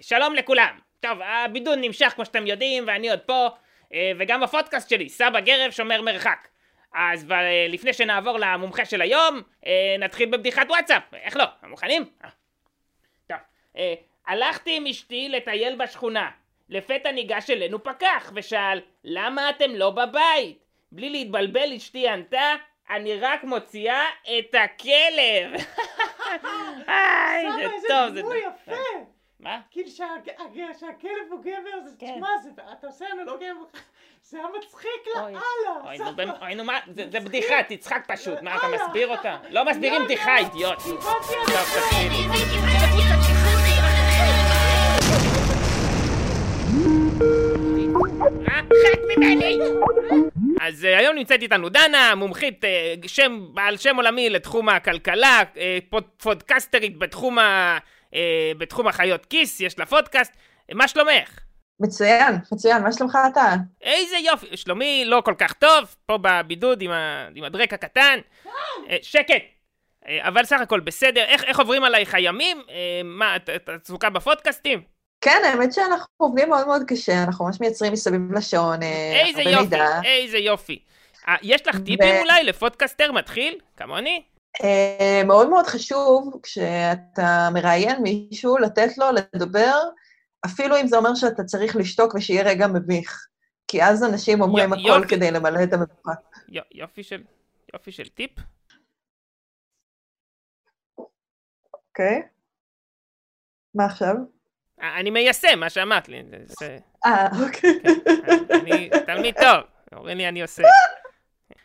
שלום לכולם. טוב, הבידוד נמשך כמו שאתם יודעים, ואני עוד פה, אה, וגם הפודקאסט שלי, סבא גרב שומר מרחק. אז לפני שנעבור למומחה של היום, אה, נתחיל בבדיחת וואטסאפ. איך לא? מוכנים? אה. טוב, הלכתי עם אשתי לטייל בשכונה. לפתע ניגש אלינו פקח ושאל, למה אתם לא בבית? בלי להתבלבל אשתי ענתה, אני רק מוציאה את הכלב. סבא, איזה זה... דימוי יפה. מה? כאילו שהכלב הוא גבר, זה, כן. תשמע, זה- אתה עושה אנלוגיה, זה היה מצחיק. לאללה. אוי, נו, אוי, נו, מה, זה זה בדיחה, תצחק פשוט, מה, אתה. מסביר אותה? לא מסבירים יאללה. בדיחה, אידיוט. ממני! אז אה, היום נמצאת איתנו דנה, מומחית, אה, שם, בעל שם עולמי לתחום הכלכלה, אה, פוד, פודקסטרית בתחום, ה, אה, בתחום החיות כיס, יש לה פודקאסט. אה, מה שלומך? מצוין, מצוין, מה שלומך אתה? איזה יופי, שלומי לא כל כך טוב, פה בבידוד עם, ה... עם הדרק הקטן. אה, שקט. אה, אבל סך הכל בסדר, איך, איך עוברים עלייך הימים? אה, מה, את, את עסוקה בפודקאסטים? כן, האמת שאנחנו עובדים מאוד מאוד קשה, אנחנו ממש מייצרים מסביב לשעון אה, איזה יופי, מידע. איזה יופי. אה, יש לך טיפים אולי לפודקאסטר מתחיל, כמוני? אה, מאוד מאוד חשוב, כשאתה מראיין מישהו, לתת לו לדבר, אפילו אם זה אומר שאתה צריך לשתוק ושיהיה רגע מביך. כי אז אנשים אומרים יו- הכל יופי. כדי למלא את המבוכה. יו, יופי של, יופי של טיפ. אוקיי? מה עכשיו? אה, אני מיישם מה שאמרת לי, אה, אוקיי. אני תלמיד טוב, אומרים לי אני עושה.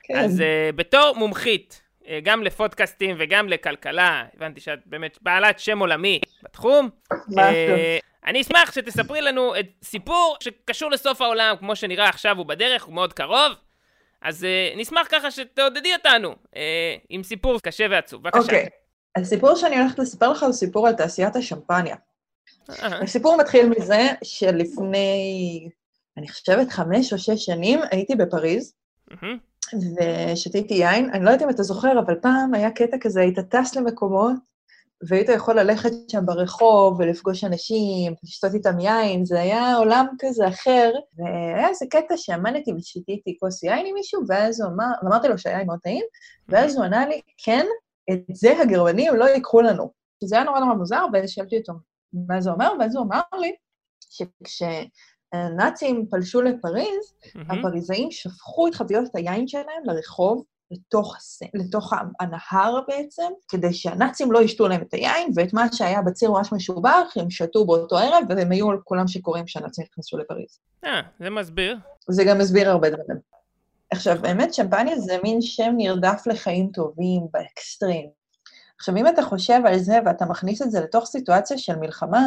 כן. אז uh, בתור מומחית, גם לפודקאסטים וגם לכלכלה, הבנתי שאת באמת בעלת שם עולמי בתחום. אה, אני אשמח שתספרי לנו את סיפור שקשור לסוף העולם, כמו שנראה עכשיו הוא בדרך, הוא מאוד קרוב. אז uh, נשמח ככה שתעודדי אותנו עם סיפור קשה ועצוב. בבקשה. אוקיי. הסיפור שאני הולכת לספר לך הוא סיפור על תעשיית השמפניה. אה, הסיפור מתחיל מזה שלפני, אני חושבת, חמש או שש שנים הייתי בפריז. ושתיתי יין. אני לא יודעת אם אתה זוכר, אבל פעם היה קטע כזה, היית טס למקומות, והיית יכול ללכת שם ברחוב ולפגוש אנשים, לשתות איתם יין, זה היה עולם כזה אחר. והיה איזה קטע שעמדתי ושתיתי כוס יין עם מישהו, ואז הוא אמר, ואמרתי לו שהיין מאוד טעים, ואז הוא ענה לי, כן, את זה הגרמנים לא ייקחו לנו. שזה היה נורא נורא מוזר, ושאלתי אותו מה זה אומר, ואז הוא אמר לי שכשהנאצים פלשו לפריז, מהמם. הפריזאים שפכו את חביות היין שלהם לרחוב, לתוך. לתוך הנהר בעצם, כדי שהנאצים לא ישתו להם את היין, ואת מה שהיה בציר ממש משובח, הם שתו באותו ערב, והם היו כולם שיכורים כשהנאצים נכנסו לפריז. אה, זה מסביר. זה גם מסביר הרבה דברים. עכשיו, באמת, שמפניה זה מין שם נרדף לחיים טובים, באקסטרים. עכשיו, אם אתה חושב על זה ואתה מכניס את זה לתוך סיטואציה של מלחמה,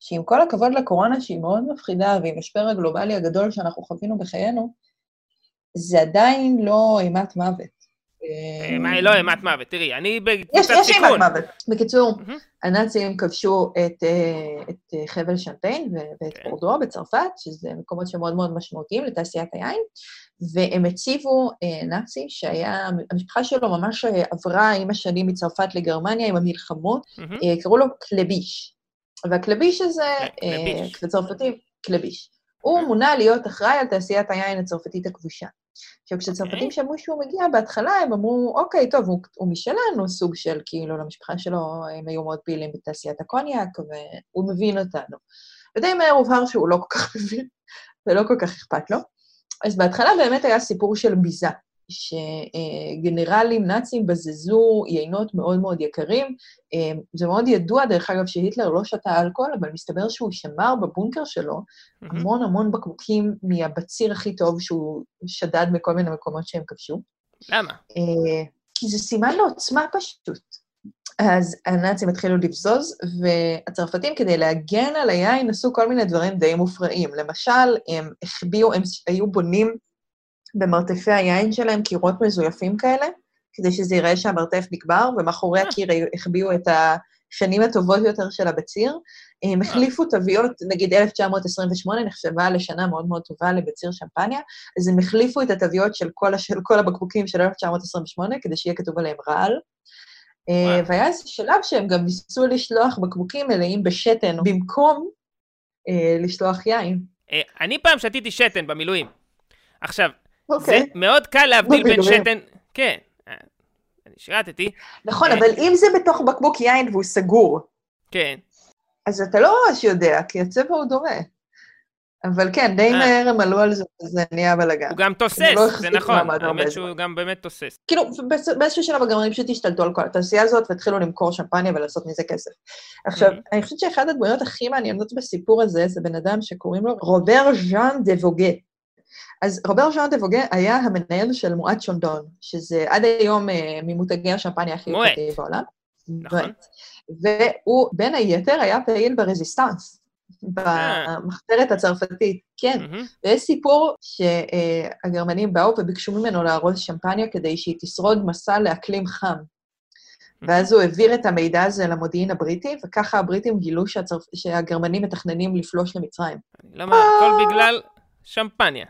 שעם כל הכבוד לקורונה, שהיא מאוד מפחידה, ועם המשבר הגלובלי הגדול שאנחנו חווינו בחיינו, זה עדיין לא אימת מוות. אה, מה, לא אימת מוות, תראי, אני יש, בקבוצת יש אימת סיכון. מוות. בקיצור. הנאצים כבשו את, אה, את אה, חבל שמפיין ואת כן. בורדו בצרפת, שזה מקומות שמאוד מאוד משמעותיים לתעשיית היין, והם הציבו נאצי שהיה, המשפחה שלו ממש עברה עם השנים מצרפת לגרמניה עם המלחמות, קראו לו קלביש. והקלביש הזה, כן, קלביש. אה, בצרפתית, קלביש. הוא מונה להיות אחראי על תעשיית היין הצרפתית הכבושה. עכשיו, כשצרפתים אוקיי. שמעו שהוא מגיע, בהתחלה הם אמרו, אוקיי, טוב, הוא, הוא משלנו, סוג של, כאילו, למשפחה שלו, הם היו מאוד פעילים בתעשיית הקוניאק, והוא מבין אותנו. ודי מהר הובהר שהוא לא כל כך מבין, ולא כל כך אכפת לו. אז בהתחלה באמת היה סיפור של ביזה, שגנרלים נאצים בזזו יינות מאוד מאוד יקרים. אה, זה מאוד ידוע, דרך אגב, שהיטלר לא שתה אלכוהול, אבל מסתבר שהוא שמר בבונקר שלו. המון המון בקבוקים מהבציר הכי טוב שהוא שדד מכל מיני מקומות שהם כבשו. למה? אה, כי זה סימן לעוצמה פשוט. אז הנאצים התחילו לבזוז, והצרפתים, כדי להגן על היין, עשו כל מיני דברים די מופרעים. למשל, הם החביאו, הם היו בונים במרתפי היין שלהם קירות מזויפים כאלה, כדי שזה ייראה שהמרתף נקבר, ומאחורי אה. הקיר החביאו את השנים הטובות יותר של הבציר. הם החליפו תוויות, נגיד 1928 נחשבה לשנה מאוד מאוד טובה לבציר שמפניה, אז הם החליפו את התוויות של כל. של כל הבקבוקים של 1928, כדי שיהיה כתוב עליהם רעל. אה. והיה איזה שלב שהם גם ניסו לשלוח בקבוקים מלאים בשתן במקום אה, לשלוח יין. אה, אני פעם שתיתי שתן במילואים. עכשיו, זה אוקיי. מאוד קל להבדיל בין. שתן... כן, אה, אני שירתתי, נכון, אה. אבל אם זה בתוך בקבוק יין והוא סגור, כן. אז אתה לא ממש יודע, כי הצבע הוא דומה. אבל כן, די אה. מהר הם עלו על זה, וזה נהיה בלאגן. הוא גם תוסס, לא זה החזיק נכון, האמת. שהוא גם באמת תוסס. כאילו, באיז- באיזשהו שלב הגרמנים פשוט השתלטו על כל התעשייה הזאת והתחילו למכור שמפניה ולעשות מזה כסף. עכשיו. אני חושבת שאחת הדמויות הכי מעניינות בסיפור הזה, זה בן אדם שקוראים לו רובר ז'אן דה ווגה. אז רובר ז'אן דה ווגה היה המנהל של מואט שנדון, שזה עד היום אה, ממותגי השמפניה הכי מואט. יוקרתיים בעולם. נכון. והוא, בין היתר, היה פעיל ברזיסטנס, במחתרת הצרפתית, כן. ויש סיפור שהגרמנים באו וביקשו ממנו לארוז שמפניה כדי שהיא תשרוד מסע לאקלים חם. ואז הוא העביר את המידע הזה למודיעין הבריטי, וככה הבריטים גילו שהצרפ... שהגרמנים מתכננים לפלוש למצרים. אני לא הכל בגלל שמפניה.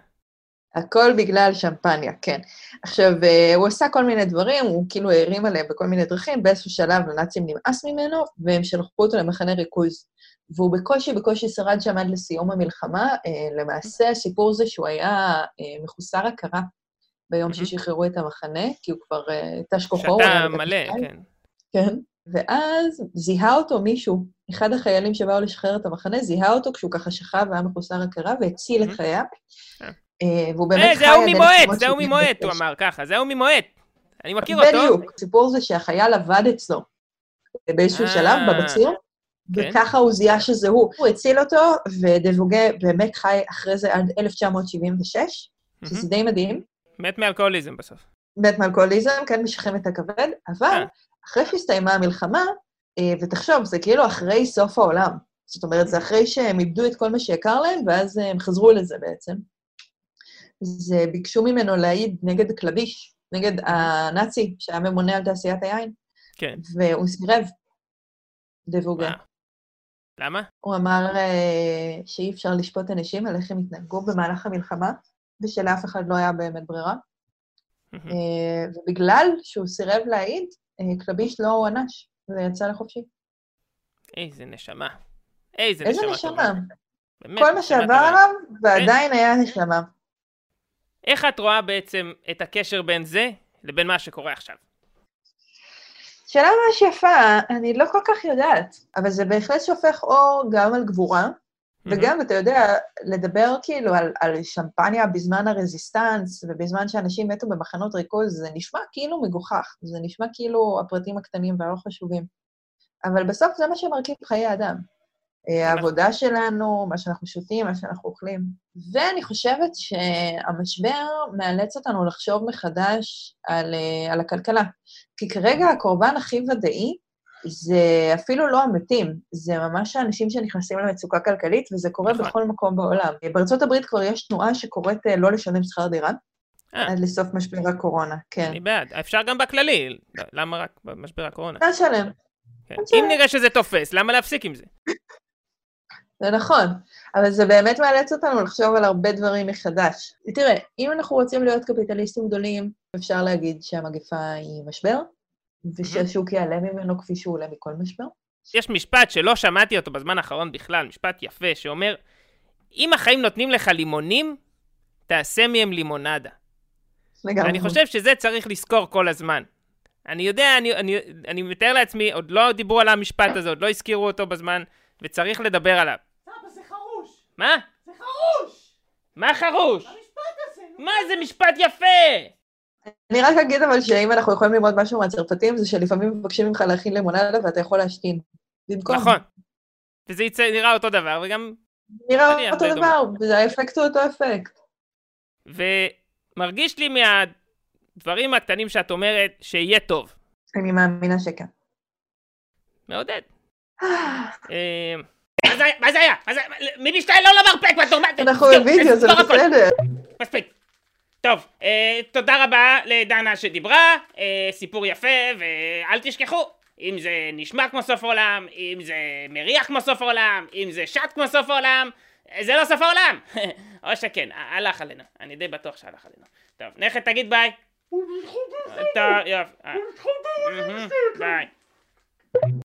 הכל בגלל שמפניה, כן. עכשיו, אה, הוא עשה כל מיני דברים, הוא כאילו הערים עליהם בכל מיני דרכים, באיזשהו שלב לנאצים נמאס ממנו, והם שלחו אותו למחנה ריכוז. והוא בקושי בקושי שרד שם עד לסיום המלחמה. אה, למעשה, הסיפור זה שהוא היה אה, מחוסר הכרה ביום. ששחררו את המחנה, כי הוא כבר תש כוחו. שאתה מלא. כן. כן. ואז זיהה אותו מישהו, אחד החיילים שבאו לשחרר את המחנה, זיהה אותו כשהוא ככה שכב והיה מחוסר הכרה והציל את. חייו. אה. והוא באמת אה, חי זה ההוא ממועט, 1976. זה ההוא ממועט, הוא אמר ככה, זה ההוא ממועט. אני מכיר אותו. בדיוק. הסיפור זה שהחייל עבד אצלו באיזשהו אה, שלב בבציר, כן. וככה הוא זיהה שזה הוא. הוא הציל אותו, ודבוגה באמת חי אחרי זה עד 1976, שזה. די מדהים. מת מאלכוהוליזם בסוף. מת מאלכוהוליזם, כן, משכם את הכבד, אבל אה. אחרי שהסתיימה המלחמה, ותחשוב, זה כאילו אחרי סוף העולם. זאת אומרת, זה אחרי שהם איבדו את כל מה שיקר להם, ואז הם חזרו לזה בעצם. אז אה, ביקשו ממנו להעיד נגד קלביש, נגד הנאצי שהיה ממונה על תעשיית היין, כן. והוא סירב, דבוגה. מה? למה? הוא אמר אה, שאי אפשר לשפוט אנשים על איך הם התנהגו במהלך המלחמה, ושלאף אחד לא היה באמת ברירה. מהמם. אה, ובגלל שהוא סירב להעיד, אה, קלביש לא הוענש, ויצא לחופשי. איזה נשמה. איזה איזה נשמה. נשמה. באמת, כל מה נשמה שעבר. עליו, ועדיין היה נשמה. איך את רואה בעצם את הקשר בין זה לבין מה שקורה עכשיו? שאלה ממש יפה, אני לא כל כך יודעת, אבל זה בהחלט שופך אור גם על גבורה, וגם, אתה יודע, לדבר כאילו על, על שמפניה בזמן הרזיסטנס, ובזמן שאנשים מתו במחנות ריכוז, זה נשמע כאילו מגוחך, זה נשמע כאילו הפרטים הקטנים והלא חשובים. אבל בסוף זה מה שמרכיב חיי אדם. אה, העבודה שלנו, מה שאנחנו שותים, מה שאנחנו אוכלים. ואני חושבת שהמשבר מאלץ אותנו לחשוב מחדש על, אה, על הכלכלה. כי כרגע הקורבן הכי ודאי זה אפילו לא המתים, זה ממש האנשים שנכנסים למצוקה כלכלית, וזה קורה נכון. בכל מקום בעולם. בארצות הברית כבר יש תנועה שקוראת אה, לא לשלם שכר דירה, אה. עד לסוף משבר הקורונה, כן. אני בעד. אפשר גם בכללי, למה רק במשבר הקורונה? לא לשלם, כן. בסדר. אם נראה שזה תופס, למה להפסיק עם זה? זה נכון, אבל זה באמת מאלץ אותנו לחשוב על הרבה דברים מחדש. תראה, אם אנחנו רוצים להיות קפיטליסטים גדולים, אפשר להגיד שהמגפה היא משבר, ושהשוק יעלה ממנו כפי שהוא עולה מכל משבר. יש משפט שלא שמעתי אותו בזמן האחרון בכלל, משפט יפה, שאומר, אם החיים נותנים לך לימונים, תעשה מהם לימונדה. לגמרי. אני חושב שזה צריך לזכור כל הזמן. אני יודע, אני, אני, אני מתאר לעצמי, עוד לא דיברו על המשפט הזה, עוד לא הזכירו אותו בזמן, וצריך לדבר עליו. מה? זה חרוש! מה חרוש? המשפט הזה, נו. מה זה משפט יפה? אני רק אגיד אבל שאם אנחנו יכולים ללמוד משהו מהצרפתים, זה שלפעמים מבקשים ממך להכין לימונדה ואתה יכול להשתין. במקום. נכון. וזה יצא, נראה אותו דבר, וגם... נראה אותו דבר, והאפקט הוא אותו אפקט. ומרגיש לי מהדברים הקטנים שאת אומרת שיהיה טוב. אני מאמינה שכן. מעודד. מה זה היה? מה? מה מי משתעל לא למרפק? מה אתה אומר? אנחנו בווידאו, זה. בסדר. מספיק. טוב, אה, תודה רבה לדנה שדיברה, אה, סיפור יפה, ואל תשכחו, אם זה נשמע כמו סוף עולם, אם זה מריח כמו סוף עולם, אם זה שט כמו סוף עולם, אה, זה לא סוף העולם. או שכן, הלך עלינו, אני די בטוח שהלך עלינו. טוב, נכד תגיד ביי. טוב, יופי. ביי.